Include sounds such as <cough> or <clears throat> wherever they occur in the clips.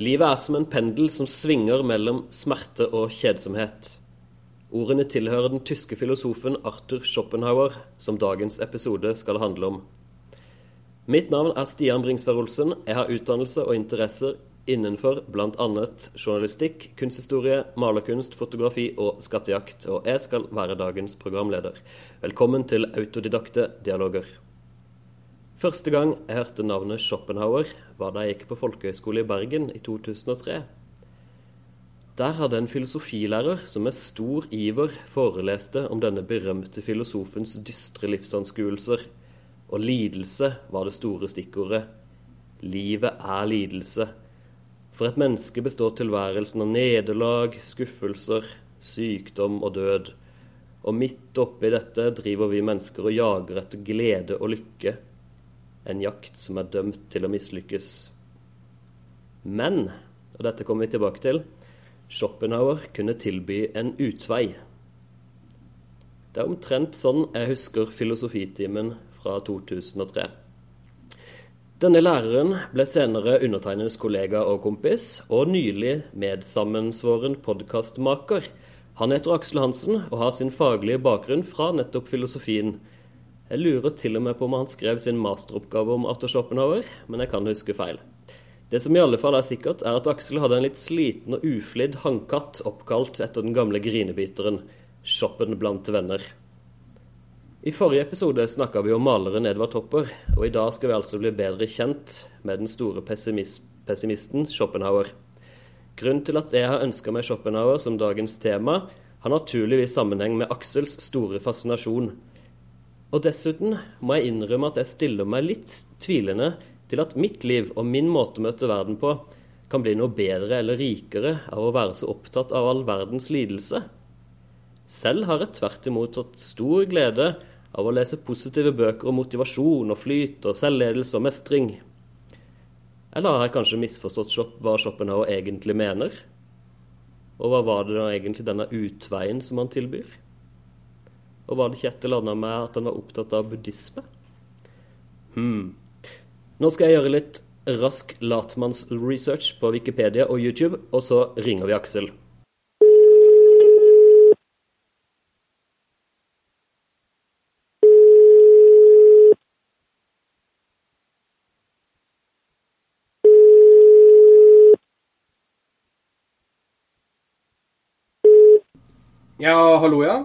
Livet er som en pendel som svinger mellom smerte og kjedsomhet. Ordene tilhører den tyske filosofen Arthur Schopenhauer, som dagens episode skal handle om. Mitt navn er Stian Bringsvær Olsen. Jeg har utdannelse og interesser innenfor bl.a. journalistikk, kunsthistorie, malerkunst, fotografi og skattejakt, og jeg skal være dagens programleder. Velkommen til Autodidakte dialoger. Første gang jeg hørte navnet Schopenhauer, var da jeg gikk på folkehøyskole i Bergen i 2003. Der hadde en filosofilærer som med stor iver foreleste om denne berømte filosofens dystre livsanskuelser, og lidelse var det store stikkordet. Livet er lidelse. For et menneske består tilværelsen av nederlag, skuffelser, sykdom og død. Og midt oppi dette driver vi mennesker og jager etter glede og lykke en jakt som er dømt til å mislykkes. Men, og dette kommer vi tilbake til, Schopenhauer kunne tilby en utvei. Det er omtrent sånn jeg husker filosofitimen fra 2003. Denne læreren ble senere undertegnedes kollega og kompis, og nylig medsammensvoren podkastmaker. Han heter Aksel Hansen og har sin faglige bakgrunn fra nettopp filosofien, jeg lurer til og med på om han skrev sin masteroppgave om Arthur Schopenhauer, men jeg kan huske feil. Det som i alle fall er sikkert, er at Aksel hadde en litt sliten og uflidd hannkatt oppkalt etter den gamle grinebiteren Shoppen blant venner. I forrige episode snakka vi om maleren Edvard Topper, og i dag skal vi altså bli bedre kjent med den store pessimisten Schopenhauer. Grunnen til at jeg har ønska meg Schopenhauer som dagens tema, har naturligvis sammenheng med Aksels store fascinasjon og dessuten må jeg innrømme at jeg stiller meg litt tvilende til at mitt liv og min måte å møte verden på kan bli noe bedre eller rikere av å være så opptatt av all verdens lidelse. Selv har jeg tvert imot hatt stor glede av å lese positive bøker om motivasjon og flyt og selvledelse og mestring. Eller har jeg kanskje misforstått hva Schopenhauer egentlig mener? Og hva var det da egentlig denne utveien som han tilbyr? Og var det ikke et eller annet med at han var opptatt av buddhisme? Hmm. Nå skal jeg gjøre litt rask latmannsresearch på Wikipedia og YouTube, og så ringer vi Aksel. Ja, hallo, ja.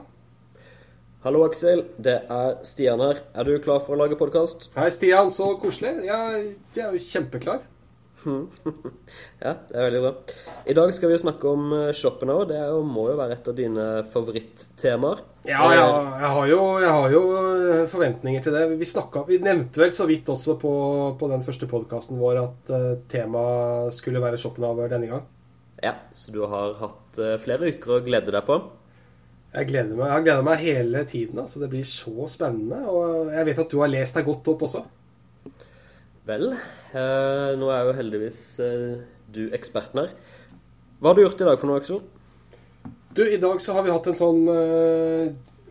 Hallo, Aksel. Det er Stian her. Er du klar for å lage podkast? Hei, Stian. Så koselig. Jeg, jeg er jo kjempeklar. <laughs> ja, det er veldig bra. I dag skal vi snakke om shoppen òg. Det jo, må jo være et av dine favorittemaer. Ja, ja jeg, har jo, jeg, har jo, eh, forventninger til det. Vi, snakket, vi nevnte vel så vidt også på, på den første podkasten vår at uh, temaet skulle være Schopenhauer denne gang. Ja, så du har hatt uh, flere uker å glede deg på? Jeg gleder meg, jeg gleder meg hele tiden. altså Det blir så spennende. Og jeg vet at du har lest deg godt opp også. Vel, eh, nå er jo heldigvis eh, du eksperten her. Hva har du gjort i dag for noe, Aksel? Du, I dag så har vi hatt en sånn eh,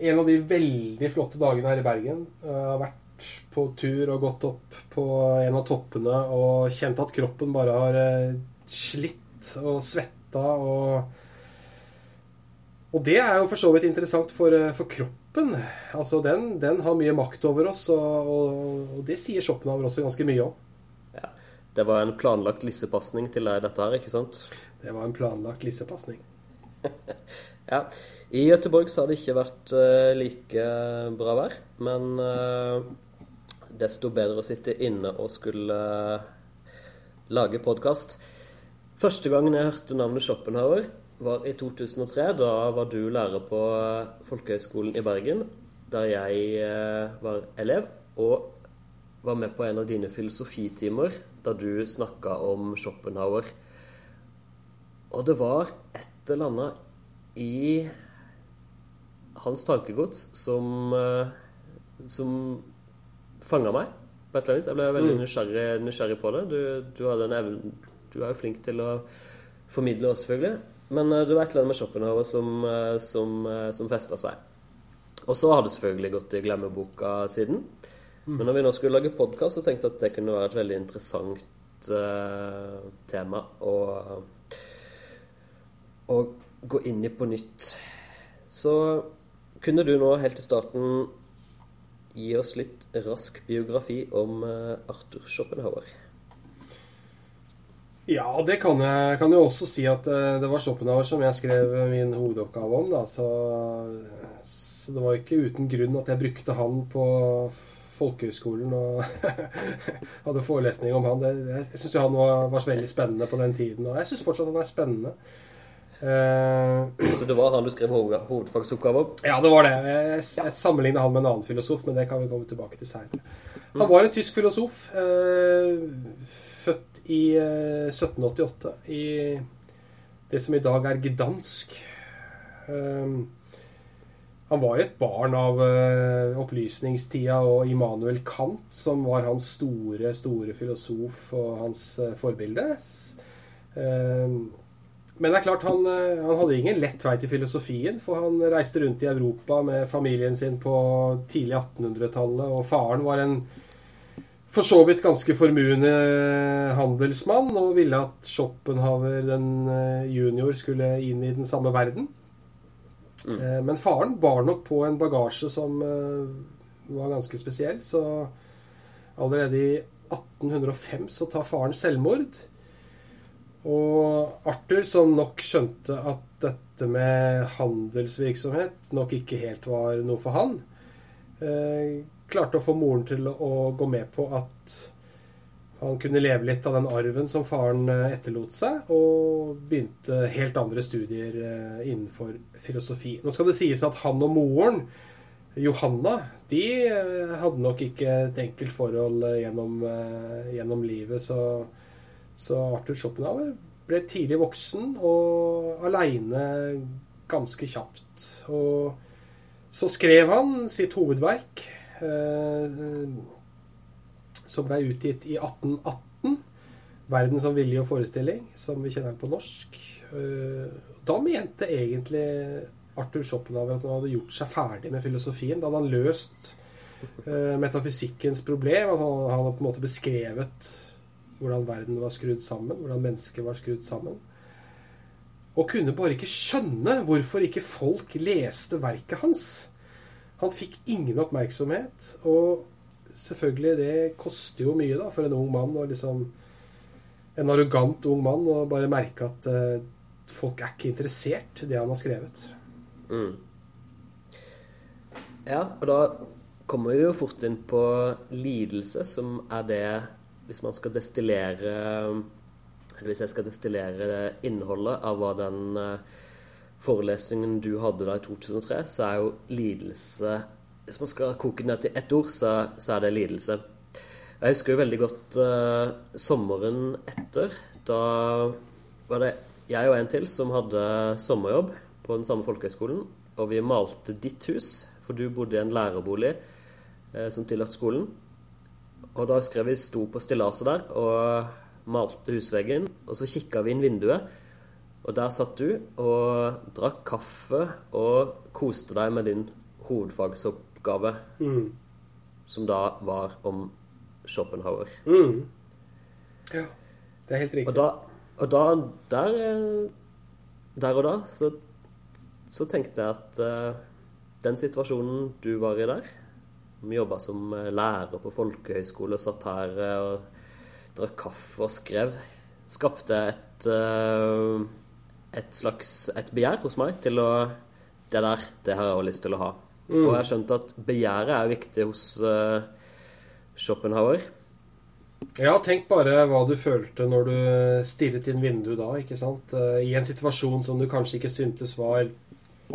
En av de veldig flotte dagene her i Bergen. Jeg har vært på tur og gått opp på en av toppene og kjent at kroppen bare har eh, slitt og svetta og og det er jo for så vidt interessant for, eh, for kroppen. Altså den, den, har mye makt over oss, og, og, og det sier Schopenhauer også ganske mye om. Ja, Det var en planlagt lissepasning til deg, dette her, ikke sant? Det var en planlagt lissepasning. <laughs> ja. I Gøteborg så har det ikke vært uh, like bra vær, men uh, desto bedre å sitte inne og skulle lage podkast. Første gangen jeg hørte navnet Schopenhauer var i 2003. Da var du lærer på Folkehøgskolen i Bergen, der jeg eh, var elev. Og var med på en av dine filosofitimer da du snakka om Schopenhauer. Og det var et eller annet i hans tankegods som, eh, som fanga meg på et eller annet vis. Jeg ble veldig mm. nysgjerrig, nysgjerrig på det. Du, du, evne, du er jo flink til å formidle oss, selvfølgelig. Men uh, det var et eller annet med Schopenhauer som, uh, som, uh, som festa seg. Og så har det selvfølgelig gått i glemmeboka siden. Mm. Men når vi nå skulle lage podkast, så tenkte jeg at det kunne være et veldig interessant uh, tema å, å gå inn i på nytt. Så kunne du nå helt til starten gi oss litt rask biografi om uh, Arthur Schopenhauer? Ja, det kan jeg kan jo også si at uh, det var Schopenhauer som jeg skrev min hovedoppgave om. Da, så, så det var ikke uten grunn at jeg brukte han på folkehøgskolen og <laughs> hadde forelesning om han. Det, jeg syns han var, var, veldig spennende på den tiden, og jeg syns fortsatt han er spennende. Uh, så det var han du skrev hovedfagsoppgave om? Ja, det var det. Jeg, jeg sammenligna han med en annen filosof, men det kan vi komme tilbake til seinere. Han var en tysk filosof, uh, født i uh, 1788 i det som i dag er Gdansk. Han var jo et barn av opplysningstida og Immanuel Kant, som var hans store, store filosof og hans forbilde. Uh, men det er klart, han, han hadde ingen lett vei til filosofien, for han reiste rundt i Europa med familien sin på tidlig 1800-tallet, og faren var en for så vidt ganske formuende handelsmann og ville at Schopenhauer den junior skulle inn i den samme verden. Mm. Eh, men faren bar nok på en bagasje som eh, var ganske spesiell. Så allerede i 1805 så tar faren selvmord. Og Arthur, som nok skjønte at dette med handelsvirksomhet nok ikke helt var noe for han, eh, klarte å få moren til å gå med på at han kunne leve litt av den arven som faren eh, etterlot seg, og begynte helt andre studier eh, innenfor filosofi. Nå skal det sies at han og moren, Johanna, de eh, hadde nok ikke et enkelt forhold gjennom, gjennom livet. Så, så, Arthur Schopenhauer ble tidlig voksen og aleine ganske kjapt. Og så skrev han sitt hovedverk som ble utgitt i 1818. 'Verden som vilje og forestilling', som vi kjenner den på norsk. Eh, da mente egentlig Arthur Schopenhauer at han hadde gjort seg ferdig med filosofien. Da hadde han løst eh, metafysikkens problem. Altså han hadde på en måte beskrevet hvordan verden var skrudd sammen, hvordan mennesket var skrudd sammen. Og kunne bare ikke skjønne hvorfor ikke folk leste verket hans. Han fikk ingen oppmerksomhet. Og selvfølgelig, det koster jo mye da, for en ung mann og liksom En arrogant ung mann å bare merke at uh, folk er ikke interessert i det han har skrevet. Mm. Ja, og da kommer vi jo fort inn på lidelse, som er det Hvis man skal destillere Eller hvis jeg skal destillere innholdet av hva den uh, forelesningen du hadde da i 2003, så er jo lidelse hvis man skal koke ned til ett ord, så, så, er det lidelse. Jeg husker jo veldig godt uh, sommeren etter. Da var det jeg og en til som hadde sommerjobb på den samme folkehøgskolen. Og vi malte ditt hus, for du bodde i en lærerbolig uh, som tilhørte skolen. Og da husker jeg vi sto på stillaset der og malte husveggen. Og så kikka vi inn vinduet, og der satt du og drakk kaffe og koste deg med din hovedfagsoppgave, mm. som da var om Schopenhauer. Mm. Ja, det er helt riktig. Og da, og da der, eh, der, og da så, så tenkte jeg at uh, den situasjonen du var i der jobba som eh, lærer på folkehøyskole og satt her og drakk kaffe og skrev. Skapte et, uh, et slags et begjær hos meg til å Det der, det har jeg også lyst til å ha. Mm. Og jeg har skjønt at begjæret er viktig hos Schopenhauer. Ja, tenk bare hva du følte når du stirret inn vinduet da, ikke sant. I en situasjon som du kanskje ikke syntes var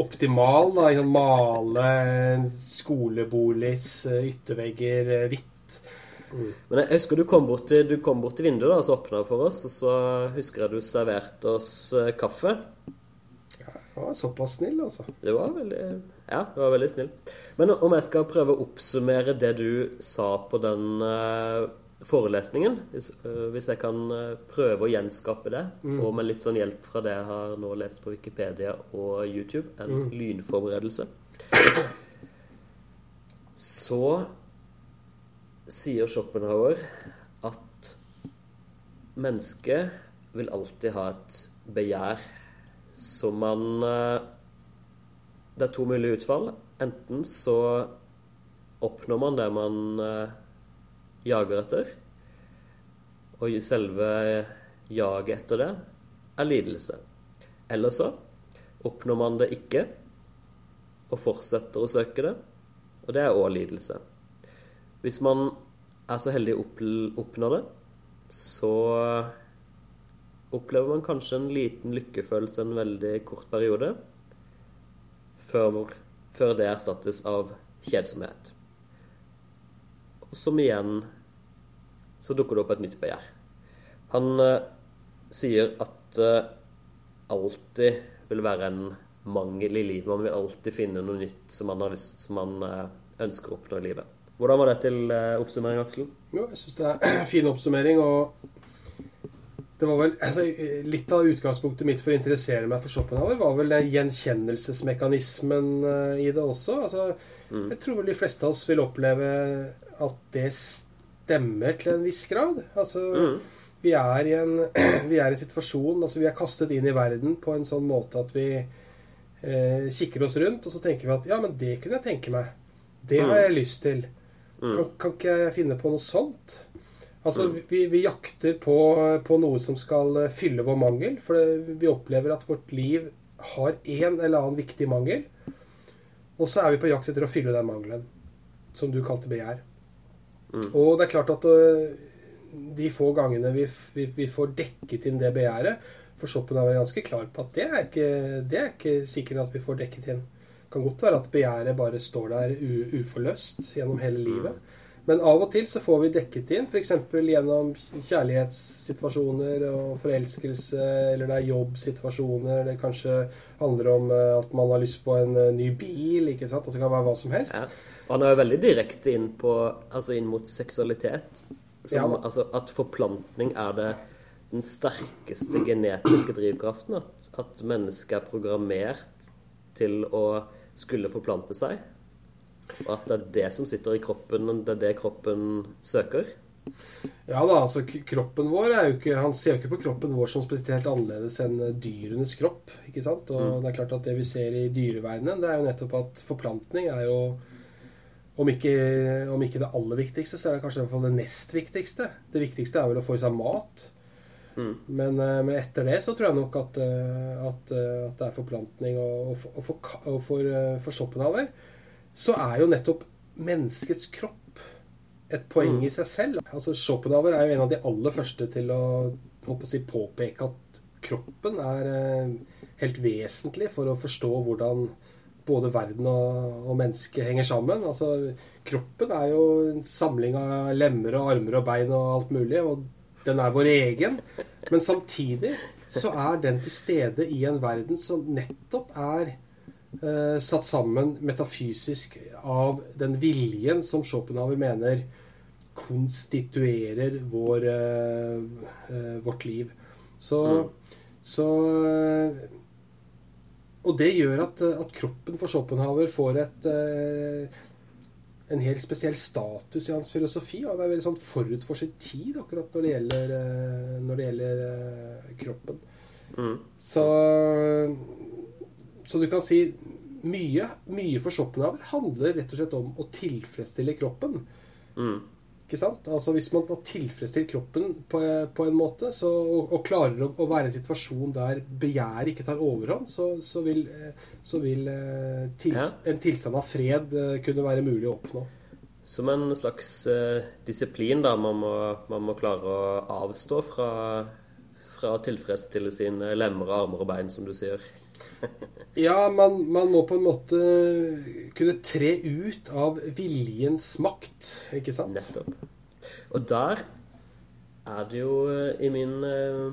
optimal. da, sånn Male en skoleboligs yttervegger hvitt. Mm. Men jeg husker du kom bort til, du kom bort til vinduet, da, så åpna for oss, og så husker jeg du serverte oss kaffe. Ja, jeg var såpass snill, altså. Det var veldig ja, du var veldig snill. Men om jeg skal prøve å oppsummere det du sa på den uh, forelesningen, hvis, uh, hvis, jeg kan uh, prøve å gjenskape det, mm. og med litt sånn hjelp fra det jeg har nå lest på Wikipedia og YouTube, en mm. lynforberedelse, så sier Schopenhauer at mennesket vil alltid ha et begjær som man eh, Det er to mulige utfall. Enten så oppnår man det man eh, jager etter, og selve jaget etter det er lidelse. Eller så oppnår man det ikke og fortsetter å søke det, og det er òg lidelse. Hvis man er så heldig å oppnå det, så opplever man kanskje en liten lykkefølelse en veldig kort periode, før, før det erstattes av kjedsomhet. Som igjen så dukker det opp et nytt begjær. Han uh, sier at uh, alltid vil være en mangel i livet. Man vil alltid finne noe nytt som man, lyst, som man uh, ønsker å oppnå i livet. Hvordan var det til oppsummering, Aksel? Jo, jeg syns det er en fin oppsummering. og det var vel, altså, Litt av utgangspunktet mitt for å interessere meg for Schopenhauer var vel den gjenkjennelsesmekanismen i det også. Altså, mm. Jeg tror vel de fleste av oss vil oppleve at det stemmer til en viss grad. Altså, mm. vi, er en, <clears throat> vi, er i en, situasjon altså Vi er kastet inn i verden på en sånn måte at vi eh, kikker oss rundt, og så tenker vi at ja, men det kunne jeg tenke meg. Det har mm. jeg lyst til. Mm. Kan, kan, ikke jeg finne på noe sånt? Altså, mm. vi, vi, jakter på, på, noe som skal fylle vår mangel. For vi opplever at vårt liv har en eller annen viktig mangel. Og så er vi på jakt etter å fylle den mangelen, som du kalte begjær. Mm. Og det er klart at øh, de få gangene vi, vi, vi får dekket inn det begjæret For Schopenhauer er ganske klar på at det er, ikke, det er ikke sikkert at vi får dekket inn. Det kan godt være at begjæret bare står der uforløst gjennom hele livet. Men av og til så får vi dekket inn, f.eks. gjennom kjærlighetssituasjoner og forelskelse, eller det er jobbsituasjoner, det kanskje handler om øh, at man har lyst på en øh, ny bil, ikke sant. Altså det kan være hva som helst. Ja. Og han er jo veldig direkte inn, på, altså inn mot seksualitet. Som, ja. altså, at forplantning er det den sterkeste genetiske drivkraften. At, at mennesket er programmert til å skulle forplante seg. Og at det er det som sitter i kroppen, det er det kroppen søker. Ja da, altså kroppen vår er jo ikke Han ser jo ikke på kroppen vår som spesielt annerledes enn dyrenes kropp. ikke sant? Og mm. det er klart at det vi ser i dyreverdenen, det er jo nettopp at forplantning er jo om ikke, om ikke, det aller viktigste, så er det kanskje i hvert fall det nest viktigste. Det viktigste er vel å få i seg mat. Mm. Men, eh, men, etter det så tror jeg nok at, eh, at, eh, at det er forplantning. Og, og, og, for, og for, for Schopenhauer så er jo nettopp menneskets kropp et poeng mm. i seg selv. Altså Schopenhauer er jo en av de aller første til å, å si, påpeke at kroppen er helt vesentlig for å forstå hvordan både verden og, og mennesket henger sammen. Altså, kroppen er jo en samling av lemmer og armer og bein og alt mulig, og den er vår egen. Men samtidig så er den til stede i en verden som nettopp er eh, satt sammen metafysisk av den viljen som Schopenhauer mener konstituerer vår, eh, eh, vårt liv. Så, mm. så og det gjør at, at, kroppen for Schopenhauer får et, eh, en helt spesiell status i hans filosofi. Og han er veldig sånn forut for sin tid akkurat når det gjelder, eh, når det gjelder eh, kroppen. Mm. Så, så, du kan si mye, mye for Schopenhauer handler rett og slett om å tilfredsstille kroppen. Mm. Ikke sant? Altså Hvis man har tilfredsstilt kroppen på, på en måte, så, og, og, klarer å, å, være i en situasjon der begjæret ikke tar overhånd, så, så vil, så vil eh, tils, ja. en tilstand av fred eh, kunne være mulig å oppnå. Som en slags uh, disiplin, da. Man må, man må, klare å avstå fra, fra å tilfredsstille sine lemmer, armer og bein, som du sier. Ja, man, man, må på en måte kunne tre ut av viljens makt, ikke sant? Nettopp. Og der er det jo eh, i min uh,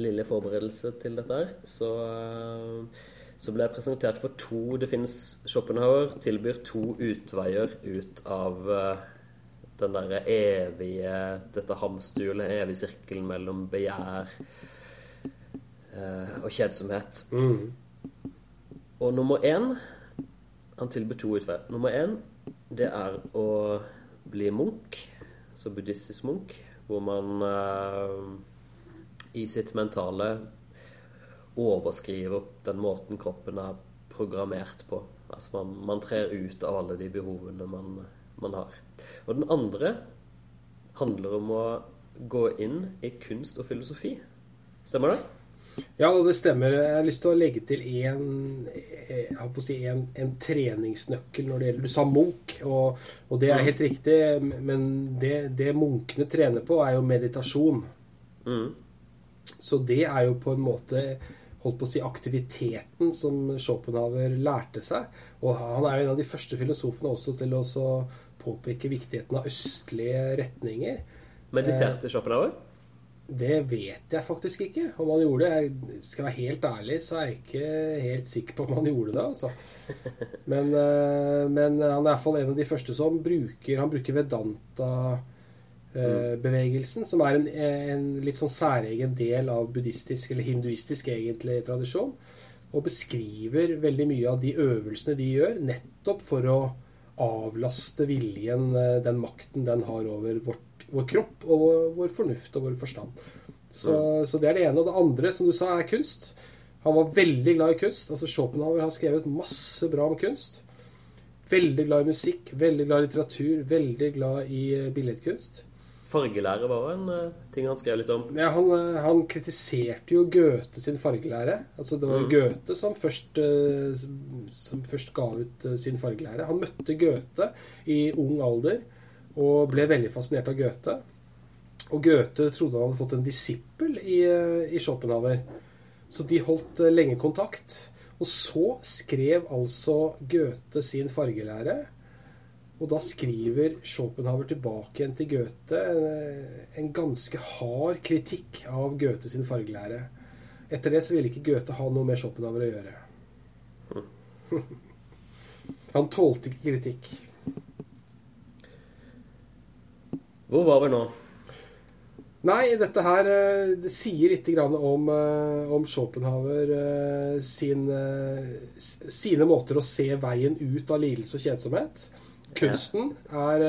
lille forberedelse til dette her, så, uh, så ble jeg presentert for to Det finnes Schopenhauer tilbyr to utveier ut av uh, den derre evige Dette hamsterhjulet, evig sirkel mellom begjær og kjedsomhet. Mm. Og nummer én Han tilbyr to utveier. Nummer én det er å bli munk, altså buddhistisk munk. hvor man eh, i sitt mentale overskriver den måten kroppen er programmert på. Altså man, man trer ut av alle de behovene man, man har. Og den andre handler om å gå inn i kunst og filosofi. Stemmer det? Ja, det stemmer. Jeg har lyst til å legge til en, jeg holdt på å si, en, en treningsnøkkel når det gjelder Du sa Munch, og, og det er helt riktig. Men det, det munkene trener på, er jo meditasjon. Mm. Så det er jo på en måte holdt på å si aktiviteten som Schopenhauer lærte seg. Og han er jo en av de første filosofene også til å påpeke viktigheten av østlige retninger. Mediterte Schopenhauer? Det vet jeg faktisk ikke om han gjorde. Jeg skal være helt ærlig, så er jeg ikke helt sikker på om han gjorde det. Altså. Men, eh, men han er iallfall en av de første som bruker Han bruker Vedanta-bevegelsen, som er en, en, litt sånn særegen del av buddhistisk, eller hinduistisk egentlig, tradisjon. Og beskriver veldig mye av de øvelsene de gjør, nettopp for å avlaste viljen, eh, den makten den har over vårt vår kropp og vår fornuft og vår forstand. Så, mm. så, det er det ene. Og det andre, som du sa, er kunst. Han var veldig glad i kunst. Altså Schopenhauer har skrevet masse bra om kunst. Veldig glad i musikk, veldig glad i litteratur, veldig glad i eh, billedkunst. Fargelære var en uh, ting han skrev litt om. Ja, han, uh, han, kritiserte jo Goethe sin fargelære. Altså Det var mm. Goethe som først, uh, som først ga ut sin fargelære. Han møtte Goethe i ung alder og ble veldig fascinert av Goethe. Og Goethe trodde han hadde fått en disippel i, i Schopenhauer. Så de holdt eh, lenge kontakt. Og så skrev altså Goethe sin fargelære. Og da skriver Schopenhauer tilbake igjen til Goethe eh, en ganske hard kritikk av Goethe sin fargelære. Etter det så ville ikke Goethe ha noe med Schopenhauer å gjøre. <laughs> Han tålte ikke kritikk. Hvor var vi nå? Nei, dette her eh, det sier litt om, eh, om Schopenhauer eh, sin, sine måter å se veien ut av lidelse og kjedsomhet. Kunsten er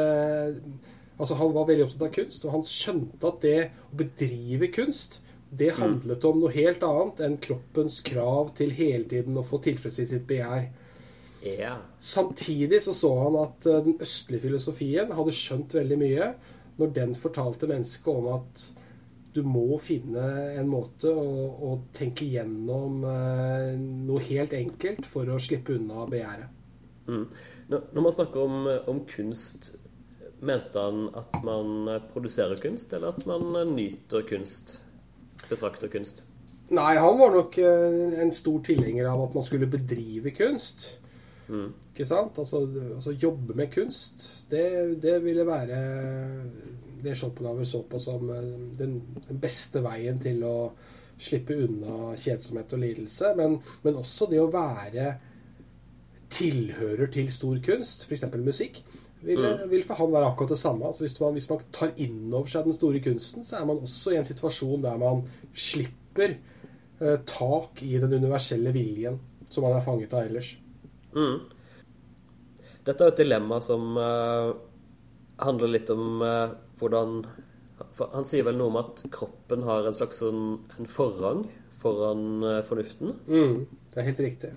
Altså, han var veldig opptatt av kunst, og han skjønte at det å bedrive kunst, det mm. handlet om noe helt annet enn kroppens krav til hele tiden å få tilfredsstilt sitt begjær. Yeah. Samtidig så så han at den østlige filosofien hadde skjønt veldig mye når den fortalte mennesket om at du må finne en måte å, å tenke gjennom eh, noe helt enkelt for å slippe unna begjæret. Mm. Når, når, man snakker om, om, kunst, mente han at man produserer kunst, eller at man nyter kunst? Betrakter kunst? Nei, han var nok eh, en stor tilhenger av at man skulle bedrive kunst. Mm. Ikke sant? Altså, altså, jobbe med kunst, det, det ville være det Schopenhauer så på som eh, den, den, beste veien til å slippe unna kjedsomhet og lidelse. Men, men også det å være tilhører til stor kunst, f.eks. musikk, vil, mm. vil, for han være akkurat det samme. Altså hvis, man, hvis man tar inn over seg den store kunsten, så er man også i en situasjon der man slipper eh, tak i den universelle viljen som man er fanget av ellers. Mm. Dette er et dilemma som uh, handler litt om uh, hvordan Han sier vel noe om at kroppen har en slags sånn, en forrang foran uh, fornuften? Mm, det er helt riktig.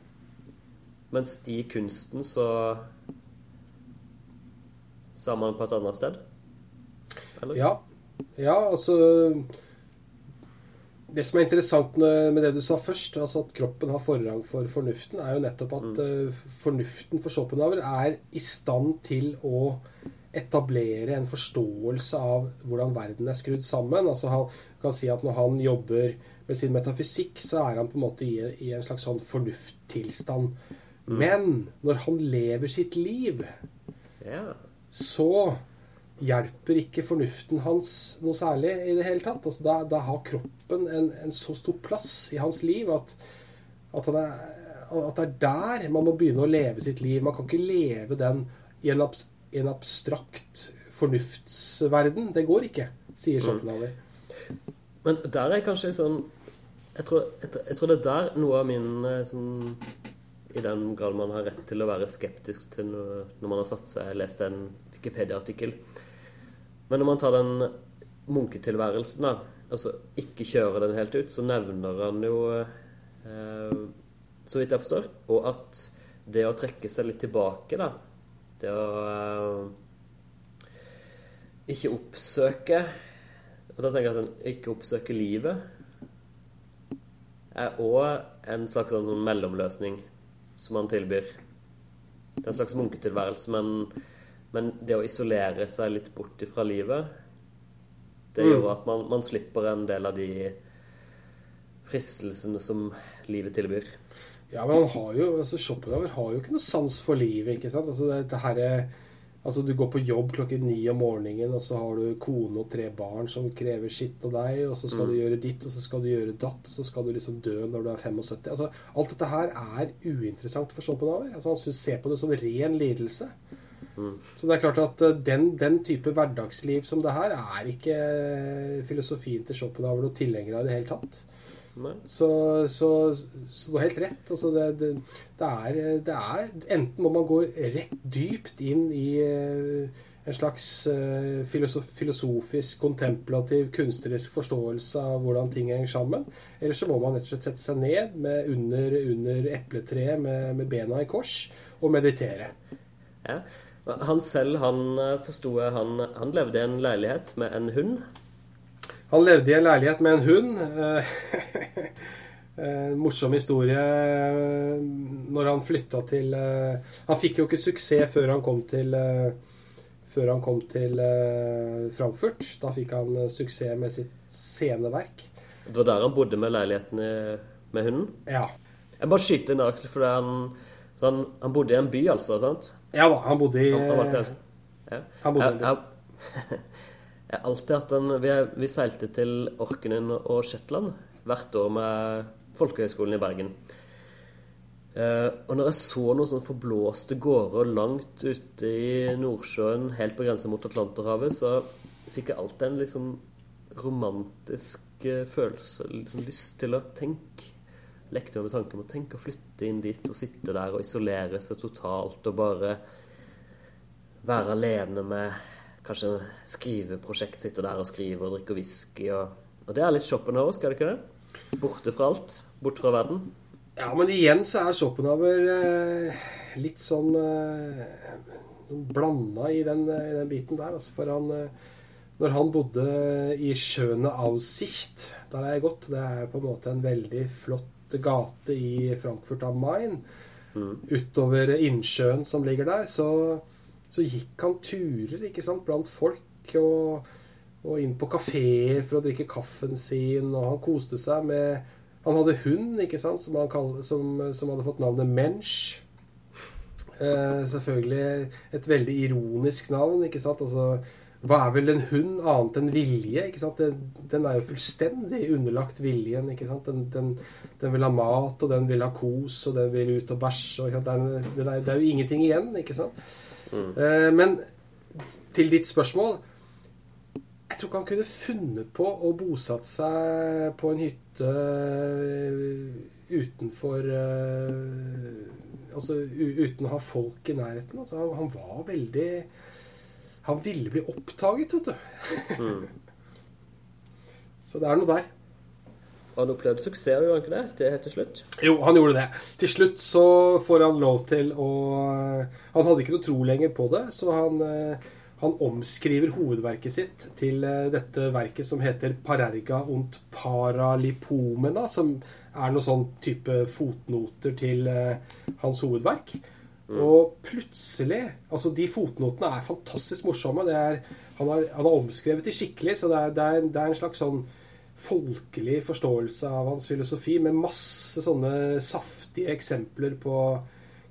Mens i kunsten så er man på et annet sted? Eller? Ja. Ja, altså det som er interessant med det du sa først, altså at kroppen har forrang for fornuften, er jo nettopp at mm. Eh, fornuften for Schopenhauer er i stand til å etablere en forståelse av hvordan verden er skrudd sammen. Altså Han kan si at når han jobber med sin metafysikk, så er han på en måte i, i en slags sånn fornufttilstand. Mm. Men når han lever sitt liv, yeah. så hjelper ikke fornuften hans noe særlig i det hele tatt. Altså, da, da, har kroppen en, en, så stor plass i hans liv at, at, er, at, det er der man må begynne å leve sitt liv. Man kan ikke leve den i en, abs, en abstrakt fornuftsverden. Det går ikke, sier mm. Schopenhauer. Men der er kanskje sånn jeg tror, jeg, jeg tror, det er der noe av min eh, sånn, I den grad man har rett til å være skeptisk til noe, når man har satt seg lest en Wikipedia-artikkel men når man tar den munketilværelsen, da, altså ikke kjører den helt ut, så nevner han jo, eh, så vidt jeg forstår, og at det å trekke seg litt tilbake, da Det å eh, ikke oppsøke Og da tenker jeg at ikke oppsøke livet er òg en slags sånn mellomløsning som han tilbyr. Det er en slags munketilværelse, men, men det å isolere seg litt bort fra livet, det Mm. gjør at man, man slipper en del av de fristelsene som livet tilbyr. Ja, men han har jo, altså Schopenhauer har jo ikke noe sans for livet, ikke sant? Altså dette her, er- altså Du går på jobb klokken ni om morgenen, og så har du kone og tre barn som krever sitt av deg, og så skal du gjøre ditt, og så skal du gjøre datt, og så skal du liksom dø når du er 75. Altså, Alt dette her er uinteressant for Schopenhauer. Altså, han ser på det som ren lidelse. Så det er klart at eh, den, den type hverdagsliv som det her, er ikke eh, filosofien til Schopenhauer noe tilhenger av i det hele tatt. Så, så, så du har helt rett. Altså det, det, det, er, det er Enten må man gå rett dypt inn i eh, en slags eh, filosof, filosofisk, kontemplativ, kunstnerisk forståelse av hvordan ting henger sammen. Eller så må man rett og slett sette seg ned med under, under epletreet med, med bena i kors og meditere. Ja. Han selv, han eh, forsto jeg, han, han levde i en leilighet med en hund. Han levde i en leilighet med en hund. Eh, <laughs> En morsom historie eh, når han flytta til eh, Han fikk jo ikke suksess før han kom til eh, han kom til eh, Frankfurt. Da fikk han eh, suksess med sitt sceneverk. Det var der han bodde med leiligheten med hunden. Ja. Jeg bare skyter inn Aksel, for han, så han, han bodde i en by, altså? sant? Ja da, han bodde i Han, han, bodde jeg, <laughs> jeg har alltid hatt en vi, vi seilte til Orkenen og Shetland hvert år med Folkehøgskolen i Bergen. Eh, og når jeg så noen sånne forblåste gårder langt ute i Nordsjøen, helt på grensa mot Atlanterhavet, så fikk jeg alltid en liksom romantisk eh, følelse, liksom lyst til å tenke. Lekte meg med tanken om å tenke å flytte inn dit og sitte der og isolere seg totalt og bare være alene med kanskje skriveprosjekt, sitte der og skrive og drikke whisky og Og det er litt Schopenhauer, skal det ikke det? Borte fra alt. Bort fra verden. Ja, men igjen så er Schopenhauer eh, litt sånn eh, blanda i den, i den biten der. Altså for han eh, Når han bodde i Schöne Aussicht, der er jeg gått Det er på en måte en veldig flott gate i Frankfurt am Main. Utover innsjøen som ligger der, så, så gikk han turer ikke sant, blant folk. og og inn på kafeer for å drikke kaffen sin, og han koste seg med Han hadde hund, ikke sant, som, han kall, som, som hadde fått navnet Mensch. Eh, selvfølgelig et veldig ironisk navn, ikke sant. Altså, hva er vel en hund annet enn vilje? ikke sant? Den, den er jo fullstendig underlagt viljen. ikke sant? Den, den, den vil ha mat, og den vil ha kos, og den vil ut og bæsje. og? Det, er, det, er, det er jo ingenting igjen, ikke sant? Eh, men til ditt spørsmål jeg tror ikke han kunne funnet på å bosatt seg på en hytte eh, utenfor eh, Altså uten å ha folk i nærheten. Altså, han, han var veldig Han ville bli oppdaget, vet du. <laughs> Så det er noe der. Han opplevde suksess, gjorde han ikke det? Det helt til slutt. Jo, han gjorde det. Til slutt så får han lov til å Han hadde ikke noe tro lenger på det, så han, eh, han omskriver hovedverket sitt til eh, dette verket som heter Parerga und Paralipomena, som er noe sånn type fotnoter til eh, hans hovedverk. Og plutselig Altså, de fotnotene er fantastisk morsomme. Er, han, har, han har omskrevet de skikkelig, så det er, det, er, det er en slags sånn folkelig forståelse av hans filosofi, med masse sånne saftige eksempler på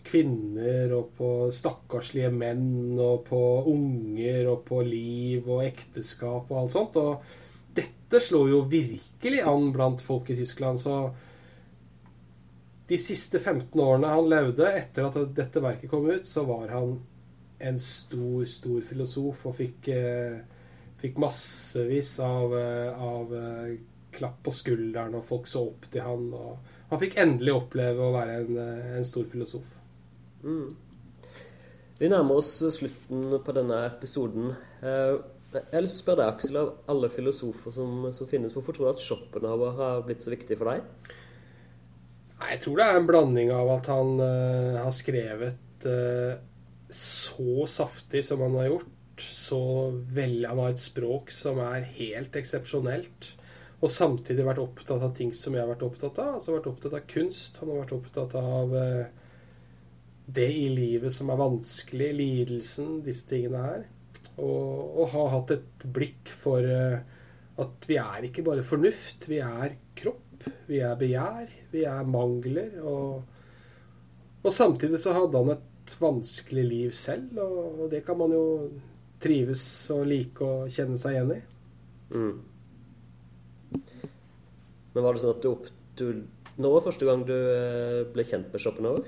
kvinner og på stakkarslige menn og på unger og på liv og ekteskap og alt sånt. Og dette slår jo virkelig an blant folk i Tyskland. Så de siste 15 årene han levde etter at dette verket kom ut, så var han en stor, stor filosof og fikk, eh, fikk massevis av, eh, av eh, klapp på skulderen, og folk så opp til han. Han fikk endelig oppleve å være en, en stor filosof. Vi nærmer oss slutten på denne episoden. Jeg spørre deg, Aksel, av alle filosofer som, som finnes, hvorfor tror du at Schopenhauer har blitt så viktig for deg? Jeg tror det er en blanding av at han uh, har skrevet uh, så saftig som han har gjort. Så veldig, Han har et språk som er helt eksepsjonelt. Og samtidig vært opptatt av ting som jeg har vært opptatt av. Altså vært opptatt av kunst. Han har vært opptatt av uh, det i livet som er vanskelig. Lidelsen, disse tingene her. Og, og har hatt et blikk for at vi er ikke bare fornuft. Vi er kropp. Vi er begjær. Vi er mangler. Og, og samtidig så hadde han et vanskelig liv selv, og, og det kan man jo trives og like og kjenne seg igjen i. Mm. Men var det sånn at du, opp, du Når var første gang du eh, ble kjent med Schopenhauer?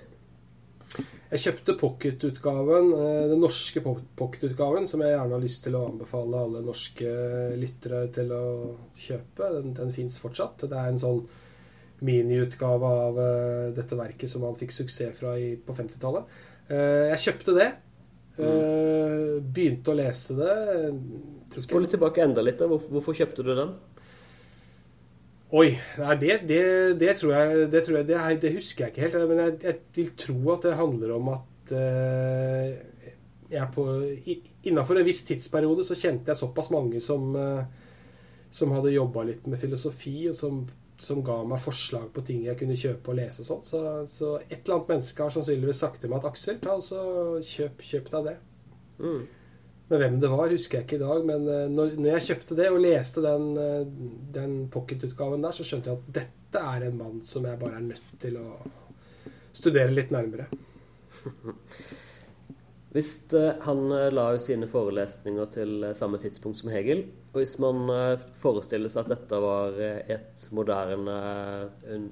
Jeg kjøpte pocketutgaven, eh, den norske po- pocketutgaven, som jeg gjerne har lyst til å anbefale alle norske lyttere til å kjøpe. Den, den fins fortsatt. Det er en sånn miniutgave av eh, dette verket som han fikk suksess fra i, på 50-tallet. Eh, Jeg kjøpte det. Eh, Begynte å lese det. Spol tilbake enda litt. da. Hvorfor, hvorfor kjøpte du den? Oi, nei, det, det, det tror jeg, det, tror jeg det, er- det husker jeg ikke helt. Men jeg, jeg vil tro at det handler om at uh, jeg på, Innafor en viss tidsperiode så kjente jeg såpass mange som, uh, som hadde jobba litt med filosofi, og som, som ga meg forslag på ting jeg kunne kjøpe og lese og sånn. Så, så et eller annet menneske har sannsynligvis sagt til meg at Aksel, ta og så kjøp, kjøp deg det. Mm. Men hvem det var, husker jeg ikke i dag. Men eh, når, når jeg kjøpte det og leste den, eh, den pocketutgaven der, så skjønte jeg at dette er en mann som jeg bare er nødt til å studere litt nærmere. <laughs> Hvis eh, Han la jo sine forelesninger til samme tidspunkt som Hegel. Og hvis man eh, forestiller seg at dette var eh, et moderne eh,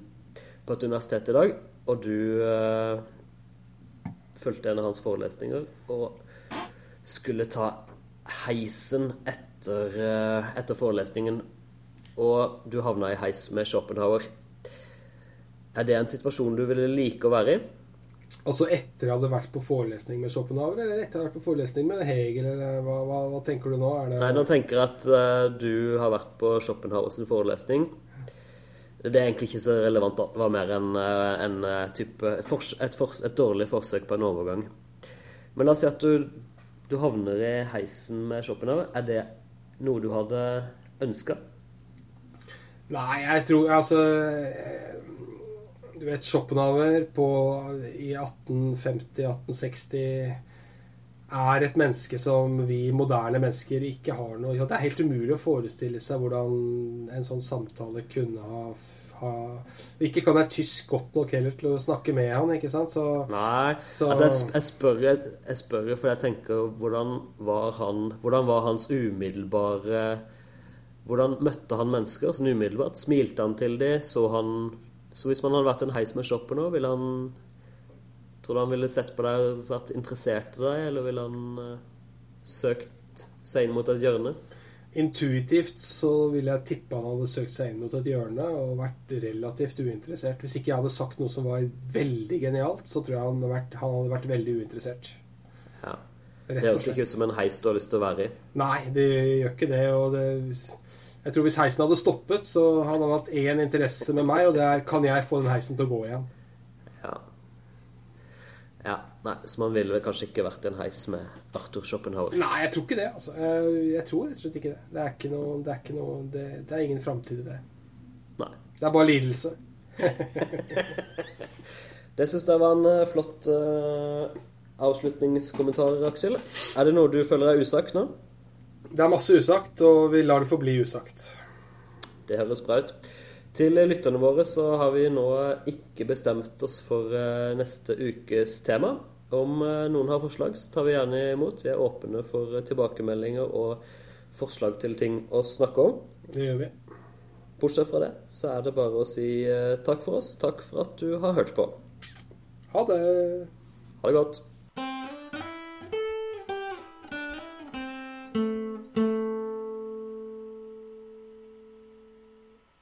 på et universitet i dag, og du uh, fulgte en av hans forelesninger og skulle ta heisen etter, uh, etter forelesningen, og du havna i heis med Schopenhauer, er det en situasjon du ville like å være i? Altså etter jeg hadde vært på forelesning med Schopenhauer, eller etter jeg hadde vært på forelesning med Hegel, eller hva, hva, hva tenker du nå? Er det Nei, nå tenker jeg at uh, du har vært på Schopenhauer sin forelesning. Det er egentlig ikke så relevant. at Det var mer en, eh, en eh, fors, et, fors, et dårlig forsøk på en overgang. Men la oss si at du, du havner i heisen med Schopenhauer. Er det noe du hadde ønska? Nei, jeg tror altså eh, Du vet, Schopenhauer på, i 1850-1860 er et menneske som vi moderne mennesker ikke har noe Det er helt umulig å forestille seg hvordan en sånn samtale kunne ha, ha Ikke kan jeg tysk godt nok heller til å snakke med han, ikke sant? Så Nei. Så- Altså, jeg, jeg spør jeg spør fordi jeg tenker hvordan var han Hvordan var hans umiddelbare Hvordan møtte han mennesker sånn umiddelbart? Smilte han til dem? Så han Så hvis man hadde vært en heis med shopper nå, ville han Tror du han ville sett på deg og vært interessert i deg, eller ville han uh, søkt seg inn mot et hjørne? intuitivt så ville jeg tippe han hadde søkt seg inn mot et hjørne og vært relativt uinteressert. Hvis ikke jeg hadde sagt noe som var veldig genialt, så tror jeg han hadde vært, han hadde vært veldig uinteressert. Ja. Det høres ikke ut som en heis du har lyst til å være i. Nei, det gjør ikke det. Og det jeg tror hvis heisen hadde stoppet, så hadde han hatt én interesse med meg, og det er kan jeg få den heisen til å gå igjen. Ja. ja. Nei, så man ville kanskje ikke vært i en heis med Arthur Schopenhauer. Nei, jeg tror ikke det. altså. Jeg, jeg tror rett og slett ikke det. Det er ikke noe, det er, ikke noe, det, det er ingen framtid i det. Nei. Det er bare lidelse. <laughs> Det syns jeg var en eh, flott uh, avslutningskommentar, Aksel. Er det noe du føler er usagt nå? Det er masse usagt, og vi lar det forbli usagt. Det høres bra ut. Til lytterne våre så har vi nå ikke bestemt oss for eh, neste ukes tema. Om eh, noen har forslag, så tar vi gjerne imot. Vi er åpne for eh, tilbakemeldinger og forslag til ting å snakke om. Det gjør vi. Bortsett fra det, så er det bare å si takk for oss. Takk for at du har hørt på. Ha det. Ha det godt.